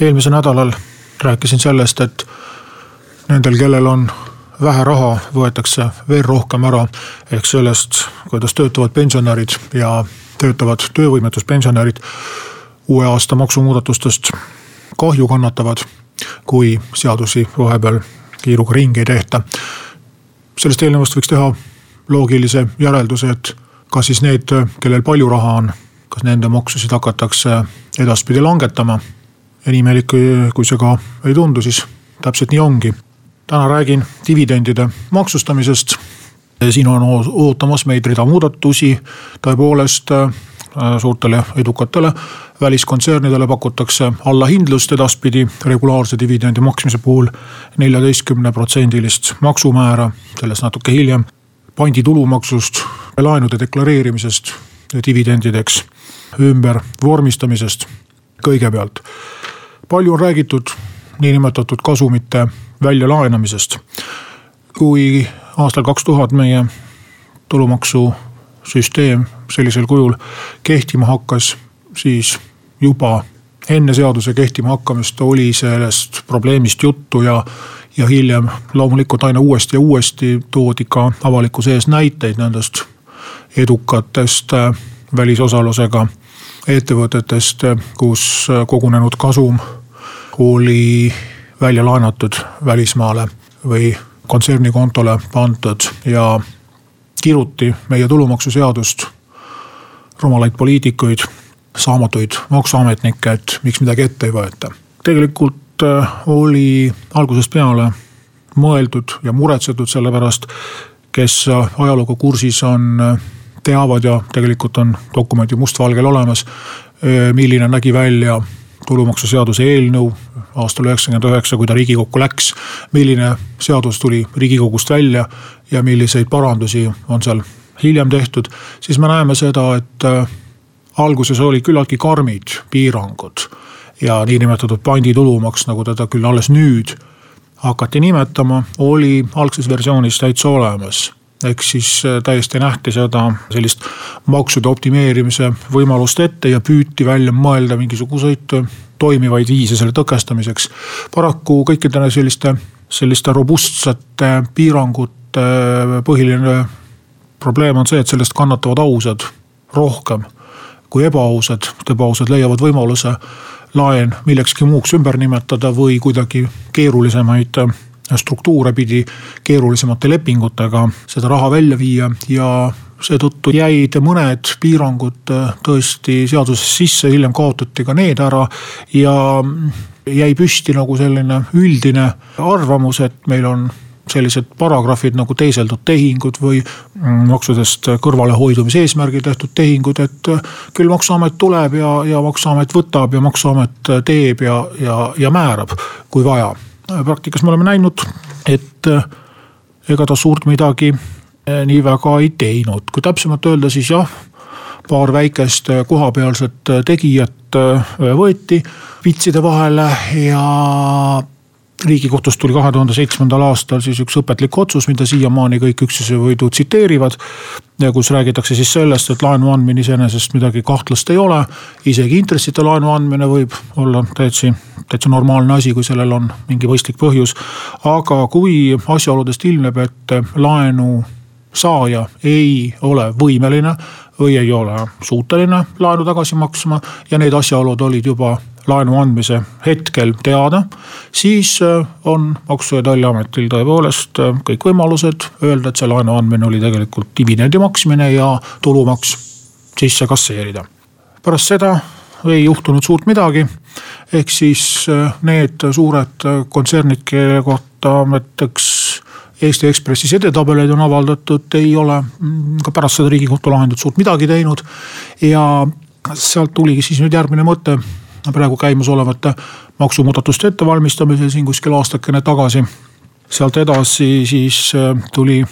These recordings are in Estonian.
Eelmisel nädalal rääkisin sellest, et nendel, kellel on vähe raha, võetakse veel rohkem ära. ehk sellest, kuidas töötavad pensionärid ja töötavad töövõimetuspensionärid uue aasta maksumuudatustest kahju kannatavad, kui seadusi vahepeal kiiruga ringi ei tehta. sellest eelnevast võiks teha loogilise järelduse, et kas siis need, kellel palju raha on, kas nende maksusid hakatakse edaspidi langetama. Ja nii imelik, kui see ka ei tundu, siis täpselt nii ongi. täna räägin dividendide maksustamisest. siin on ootamas meid rida muudatusi, tõepoolest äh, suurtele edukatele väliskontsernidele pakutakse allahindlust edaspidi regulaarse dividendi maksmise puhul neljateistkümne protsendilist maksumäära, sellest natuke hiljem pandi tulumaksust, laenude deklareerimisest, dividendideks ümber vormistamisest. kõigepealt, palju on räägitud niinimetatud kasumite väljalaenamisest. kui aastal kaks tuhat meie tulumaksusüsteem sellisel kujul kehtima hakkas, siis juba enne seaduse kehtima hakkamist oli sellest probleemist juttu ja ja hiljem loomulikult aina uuesti ja uuesti toodi ka avalikkuse ees näiteid nendest edukatest äh, välisosalusega ettevõtetest, kus äh, kogunenud kasum oli välja laenatud välismaale või kontsernikontole pandud ja kiruti meie tulumaksuseadust rumalaid poliitikuid, saamatuid maksuametnikke, et miks midagi ette ei võeta. tegelikult Äh, oli algusest peale mõeldud ja muretsetud selle pärast, kes äh, ajalooga kursis on, äh, teavad ja tegelikult on dokument ju mustvalgel olemas, milline nägi välja tulumaksuseaduse eelnõu aastal üheksakümmend üheksa, kui ta riigikokku läks. milline seadus tuli riigikogust välja ja milliseid parandusi on seal hiljem tehtud, siis me näeme seda, et alguses olid küllaltki karmid piirangud ja niinimetatud panditulumaks, nagu teda küll alles nüüd hakati nimetama, oli algses versioonis täitsa olemas ehk siis äh, täiesti nähti seda sellist maksude optimeerimise võimalust ette ja püüti välja mõelda mingisuguseid äh, toimivaid viise selle tõkestamiseks. paraku kõikide selliste, selliste robustsete piirangute äh, põhiline probleem on see, et sellest kannatavad ausad rohkem kui ebaausad, ebaausad leiavad võimaluse laen millekski muuks ümber nimetada või kuidagi keerulisemaid struktuure pidi keerulisemate lepingutega seda raha välja viia ja seetõttu jäid mõned piirangud äh, tõesti seadusesse sisse, hiljem kaotati ka need ära ja jäi püsti nagu selline üldine arvamus, et meil on sellised paragrahvid nagu teiseldud tehingud või mm, maksudest kõrvalehoidumise eesmärgil tehtud tehingud, et äh, küll maksuamet tuleb ja, ja maksuamet võtab ja maksuamet äh, teeb ja, ja, ja määrab, kui vaja. Praktikas me oleme näinud, et äh, ega ta suurt midagi nii väga ei teinud, kui täpsemalt öelda, siis jah paar väikest kohapealset tegijat võeti vitside vahele ja riigikohtust tuli kahe tuhande seitsmendal aastal siis üks õpetlik otsus, mida siiamaani kõik üksusevõidu tsiteerivad. ja kus räägitakse siis sellest, et laenu andmine iseenesest midagi kahtlast ei ole. isegi intressita laenu andmine võib olla täitsa, täitsa normaalne asi, kui sellel on mingi mõistlik põhjus. aga kui asjaoludest ilmneb, et laenu saaja ei ole võimeline või ei ole suuteline laenu tagasi maksma ja need asjaolud olid juba laenu andmise hetkel teada, siis äh, on Maksu- ja Tolliametil tõepoolest äh, kõik võimalused öelda, et see laenu andmine oli tegelikult dividendi maksmine ja tulumaks sisse kasseerida. pärast seda ei juhtunud suurt midagi. ehk siis äh, need suured kontsernid, kelle kohta näiteks Eesti Ekspressis edetabeleid on avaldatud, ei ole mm, ka pärast seda riigikohtu lahendit suurt midagi teinud. ja sealt tuligi siis nüüd järgmine mõte praegu käimasolevate maksumuudatuste ettevalmistamisel siin kuskil aastakene tagasi. sealt edasi siis tuli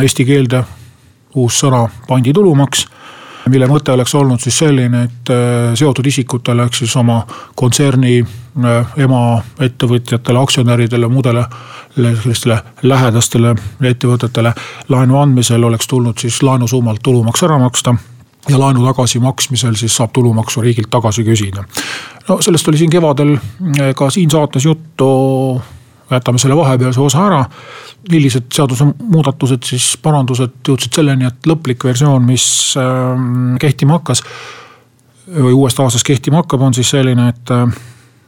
eesti keelde uus sõna panditulumaks mille mõte oleks olnud siis selline, et äh, seotud isikutele ehk siis oma kontserni äh, emaettevõtjatele, aktsionäridele, muudele sellistele lähedastele ettevõtetele laenu andmisel oleks tulnud siis laenusummalt tulumaks ära maksta ja laenu tagasimaksmisel siis saab tulumaksu riigilt tagasi küsida. no sellest oli siin kevadel äh, ka siin saates juttu jätame selle vahepealse osa ära. millised seadusemuudatused siis, parandused jõudsid selleni, et lõplik versioon, mis ähm, kehtima hakkas. või uuest aastast kehtima hakkab, on siis selline, et äh,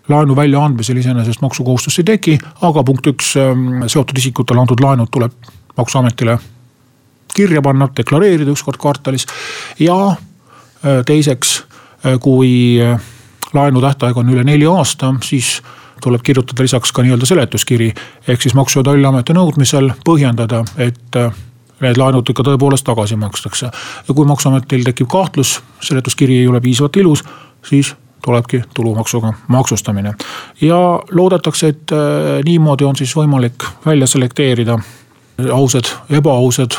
laenu väljaandmisel iseenesest maksukohustust ei teki, aga punkt üks, ähm, seotud isikutele antud laenud tuleb maksuametile kirja panna, deklareerida üks kord kvartalis. ja äh, teiseks, äh, kui laenu tähtaeg on üle nelja aasta, siis tuleb kirjutada lisaks ka nii-öelda seletuskiri. ehk siis Maksu- ja Tolliameti nõudmisel põhjendada, et äh, need laenud ikka tõepoolest tagasi makstakse. ja kui maksuametil tekib kahtlus, seletuskiri ei ole piisavalt ilus, siis tulebki tulumaksuga maksustamine. ja loodetakse, et äh, niimoodi on siis võimalik välja selekteerida ausad, ebaausad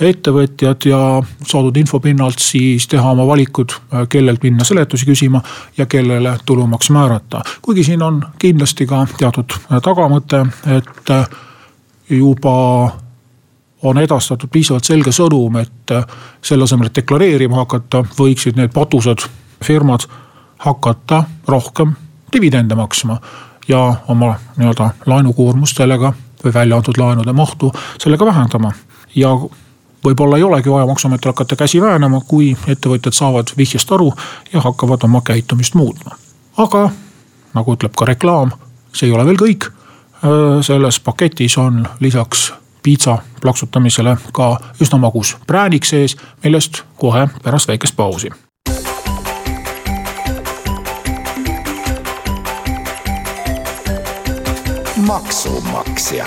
ettevõtjad ja saadud info pinnalt siis teha oma valikud, äh, kellelt minna seletusi küsima ja kellele tulumaks määrata. kuigi siin on kindlasti ka teatud äh, tagamõte, et äh, juba on edastatud piisavalt selge sõnum, et selle asemel, et deklareerima hakata, võiksid need patused firmad hakata rohkem dividende maksma. ja oma nii-öelda laenukoormust sellega või välja antud laenude mahtu sellega vähendama ja võib-olla ei olegi vaja maksuametil hakata käsi väänama, kui ettevõtjad saavad vihjest aru ja hakkavad oma käitumist muutma. aga nagu ütleb ka reklaam, see ei ole veel kõik. selles paketis on lisaks piitsa plaksutamisele ka üsna magus präänik sees, millest kohe pärast väikest pausi maksumaksja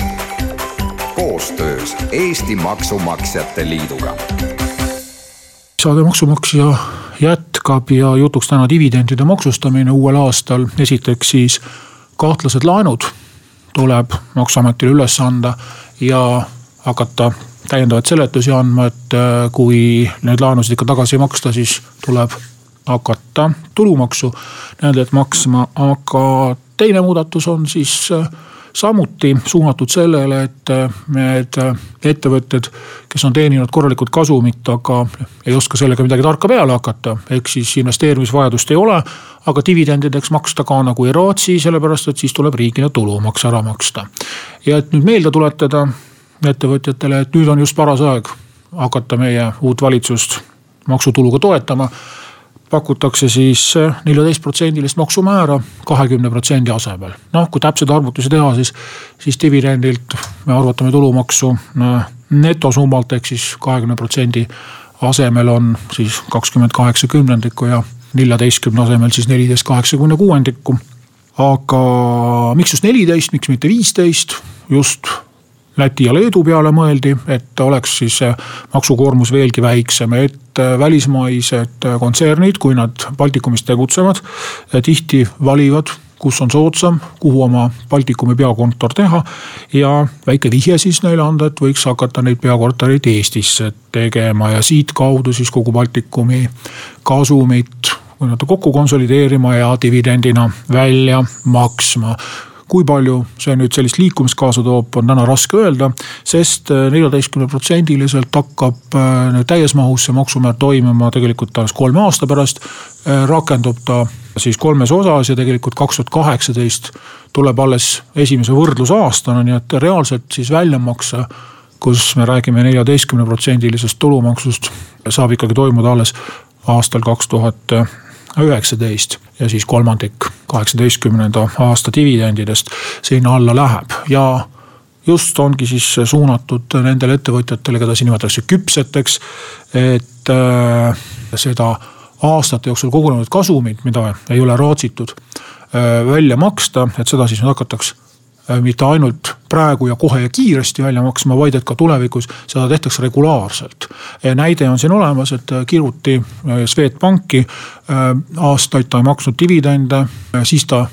koostöös Eesti Maksumaksjate Liiduga. saade Maksumaksja jätkab ja jutuks täna dividendide maksustamine uuel aastal. esiteks siis kahtlased laenud tuleb maksuametil üles anda ja hakata täiendavaid seletusi andma, et äh, kui neid laenusid ikka tagasi ei maksta, siis tuleb hakata tulumaksu nendelt maksma, aga teine muudatus on siis äh, samuti suunatud sellele, et äh, need äh, ettevõtted, kes on teeninud korralikult kasumit, aga ei oska sellega midagi tarka peale hakata, ehk siis investeerimisvajadust ei ole. aga dividendideks maksta ka nagu ei raatsi, sellepärast et siis tuleb riigile tulumaks ära maksta. ja et nüüd meelde tuletada ettevõtjatele, et nüüd on just paras aeg hakata meie uut valitsust maksutuluga toetama pakutakse siis eh, neljateistprotsendilist maksumäära kahekümne protsendi asemel. noh, kui täpseid arvutusi teha, siis, siis dividendilt me arvutame tulumaksu eh, netosummalt ehk siis kahekümne protsendi asemel on siis kakskümmend kaheksa kümnendikku ja neljateistkümne asemel siis neliteist kaheksakümne kuuendikku. aga miks just neliteist, miks mitte viisteist, just Läti ja Leedu peale mõeldi, et oleks siis maksukoormus veelgi väiksem, et välismaised kontsernid, kui nad Baltikumis tegutsevad, tihti valivad kus on soodsam, kuhu oma Baltikumi peakontor teha. ja väike vihje siis neile anda, et võiks hakata neid peakortereid Eestisse tegema ja siitkaudu siis kogu Baltikumi kasumit nii-öelda kokku konsolideerima ja dividendina välja maksma kui palju see nüüd sellist liikumist kaasa toob, on täna raske öelda, sest äh, neljateistkümne protsendiliselt hakkab äh, täies mahus see maksumäär toimima tegelikult alles kolme aasta pärast. Äh, rakendub ta siis kolmes osas ja tegelikult kaks tuhat kaheksateist tuleb alles esimese võrdlusaastana, nii et reaalselt siis väljamakse kus me räägime neljateistkümne protsendilisest tulumaksust, saab ikkagi toimuda alles aastal kaks tuhat üheksateist ja siis kolmandik kaheksateistkümnenda aasta dividendidest sinna alla läheb ja just ongi siis suunatud nendele ettevõtjatele, keda siin nimetatakse küpseteks. et äh, seda aastate jooksul kogunenud kasumit, mida ei ole raatsitud äh, välja maksta, et seda siis nüüd hakataks mitte ainult praegu ja kohe ja kiiresti välja maksma, vaid et ka tulevikus seda tehtakse regulaarselt. näide on siin olemas, et äh, kiruti äh, Swedbanki, aastaid ta ei maksnud dividende, siis ta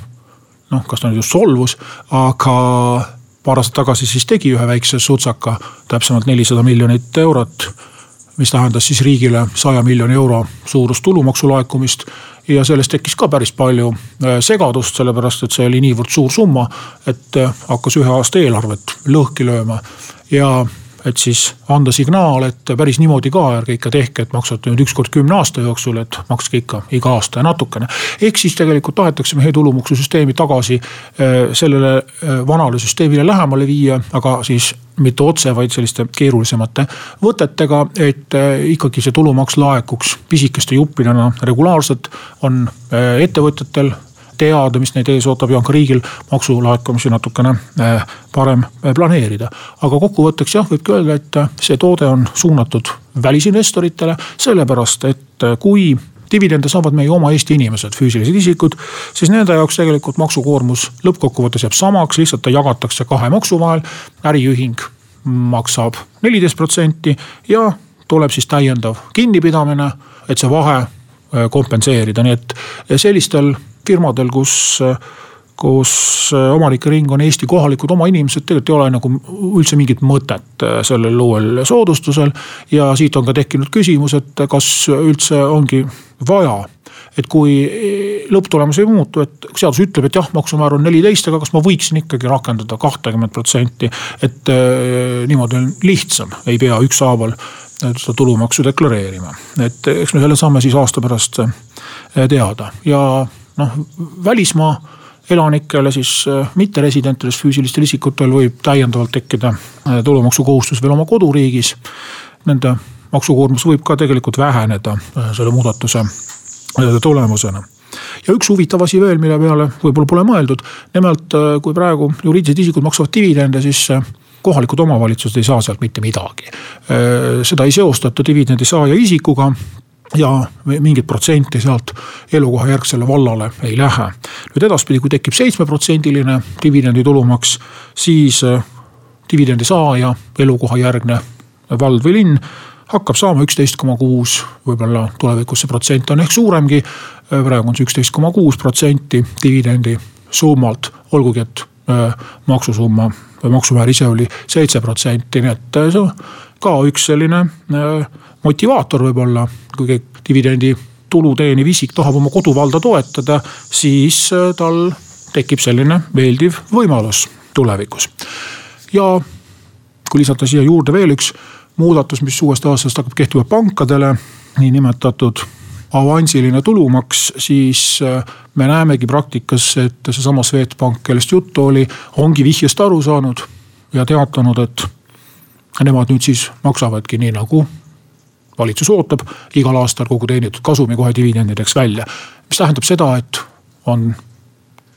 noh, kas ta nüüd just solvus, aga paar aastat tagasi siis tegi ühe väikse sutsaka, täpsemalt nelisada miljonit eurot. Mis tähendas siis riigile saja miljoni euro suurust tulumaksu laekumist. ja sellest tekkis ka päris palju äh, segadust, sellepärast et see oli niivõrd suur summa, et äh, hakkas ühe aasta eelarvet lõhki lööma. ja et siis anda signaal, et päris niimoodi ka ärge ikka tehke, et maksate nüüd üks kord kümne aasta jooksul, et makske ikka iga aasta ja natukene. ehk siis tegelikult tahetakse meie tulumaksusüsteemi tagasi äh, sellele äh, vanale süsteemile lähemale viia, aga siis mitte otse, vaid selliste keerulisemate võtetega, et äh, ikkagi see tulumaks laekuks pisikeste juppidena regulaarselt, on ettevõtjatel teada, mis neid ees ootab ja on ka riigil maksulaekumisi natukene äh, parem äh, planeerida. aga kokkuvõtteks jah, võibki öelda, et äh, see toode on suunatud välisinvestoritele, sellepärast et kui dividende saavad meie oma Eesti inimesed, füüsilised isikud, siis nende jaoks tegelikult maksukoormus lõppkokkuvõttes jääb samaks, lihtsalt ta jagatakse kahe maksu vahel. äriühing maksab neliteist protsenti ja tuleb siis täiendav kinnipidamine, et see vahe kompenseerida, nii et sellistel firmadel, kus kus omanike ring on Eesti kohalikud oma inimesed, tegelikult ei ole nagu üldse mingit mõtet äh, sellel uuel soodustusel. ja siit on ka tekkinud küsimus, et kas üldse ongi vaja et kui lõpptulemus ei muutu, et seadus ütleb, et jah, maksumäär on neliteist, aga kas ma võiksin ikkagi rakendada kahtekümmet protsenti. et äh, niimoodi on lihtsam, ei pea ükshaaval seda tulumaksu deklareerima, et eks me selle saame siis aasta pärast teada ja noh, välismaa elanikele siis äh, mitteresidentidest füüsilistel isikutel võib täiendavalt tekkida äh, tulumaksukohustus veel oma koduriigis. Nende maksukoormus võib ka tegelikult väheneda äh, selle muudatuse tulemusena ja üks huvitav asi veel, mille peale võib-olla pole mõeldud. nimelt, kui praegu juriidilised isikud maksavad dividende, siis kohalikud omavalitsused ei saa sealt mitte midagi. seda ei seostata dividendi saaja isikuga ja mingit protsenti sealt elukohajärgsele vallale ei lähe. nüüd edaspidi, kui tekib seitsmeprotsendiline dividendi tulumaks, siis äh, dividendi saaja elukohajärgne vald või linn hakkab saama üksteist koma kuus, võib-olla tulevikus see protsent on ehk suuremgi. Äh, praegu on see üksteist koma kuus protsenti dividendi summalt, olgugi et äh, maksusumma või maksumäär ise oli seitse protsenti, nii et see ka üks selline motivaator võib-olla, kui dividendi tulu teeniv isik tahab oma koduvalda toetada, siis äh, tal tekib selline meeldiv võimalus tulevikus. ja kui lisada siia juurde veel üks muudatus, mis uuest aastast hakkab kehtima pankadele, niinimetatud avansiline tulumaks, siis äh, me näemegi praktikas, et seesama Swedbank, kellest juttu oli, ongi vihjest aru saanud ja teatanud, et nemad nüüd siis maksavadki nii nagu valitsus ootab igal aastal kogu teenitud kasumi kohe dividendideks välja. mis tähendab seda, et on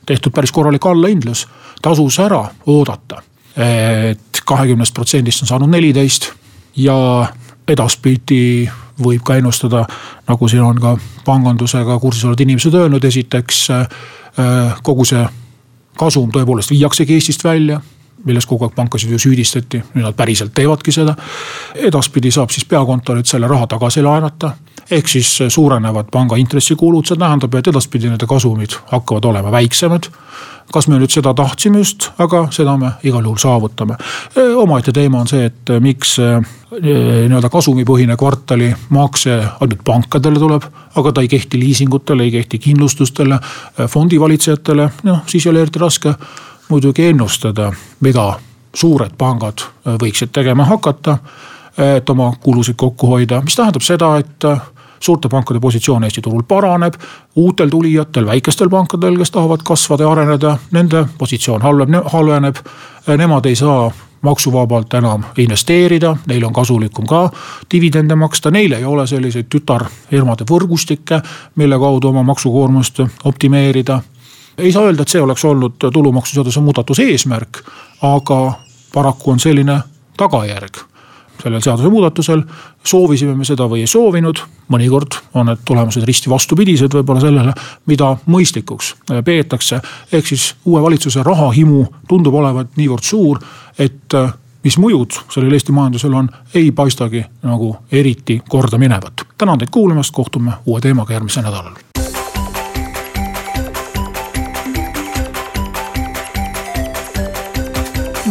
tehtud päris korralik allahindlus, tasus ära oodata. et kahekümnest protsendist on saanud neliteist ja edaspidi võib ka ennustada, nagu siin on ka pangandusega kursis olevad inimesed öelnud, esiteks äh, kogu see kasum tõepoolest viiaksegi Eestist välja milles kogu aeg pankasid ju süüdistati, nüüd nad päriselt teevadki seda. edaspidi saab siis peakontorilt selle raha tagasi laenata. ehk siis suurenevad panga intressikulud, see tähendab, et edaspidi nende kasumid hakkavad olema väiksemad. kas me nüüd seda tahtsime just, aga seda me igal juhul saavutame. omaette teema on see, et miks nii-öelda kasumipõhine kvartalimakse ainult pankadele tuleb, aga ta ei kehti liisingutele, ei kehti kindlustustele, fondivalitsejatele, noh siis ei ole eriti raske muidugi ennustada, mida suured pangad äh, võiksid tegema hakata, et oma kulusid kokku hoida, mis tähendab seda, et äh, suurte pankade positsioon Eesti turul paraneb. uutel tulijatel, väikestel pankadel, kes tahavad kasvada ja areneda, nende positsioon halveneb, halveneb. Äh, nemad ei saa maksuvabalt enam investeerida, neil on kasulikum ka dividende maksta, neil ei ole selliseid tütarfirmade võrgustikke, mille kaudu oma maksukoormust optimeerida ei saa öelda, et see oleks olnud tulumaksuseaduse muudatuse eesmärk, aga paraku on selline tagajärg sellel seadusemuudatusel. soovisime me seda või ei soovinud, mõnikord on need tulemused risti vastupidised võib-olla sellele, mida mõistlikuks peetakse. ehk siis uue valitsuse rahahimu tundub olevat niivõrd suur, et mis mõjud sellel Eesti majandusel on, ei paistagi nagu eriti korda minevat. tänan teid kuulamast, kohtume uue teemaga järgmisel nädalal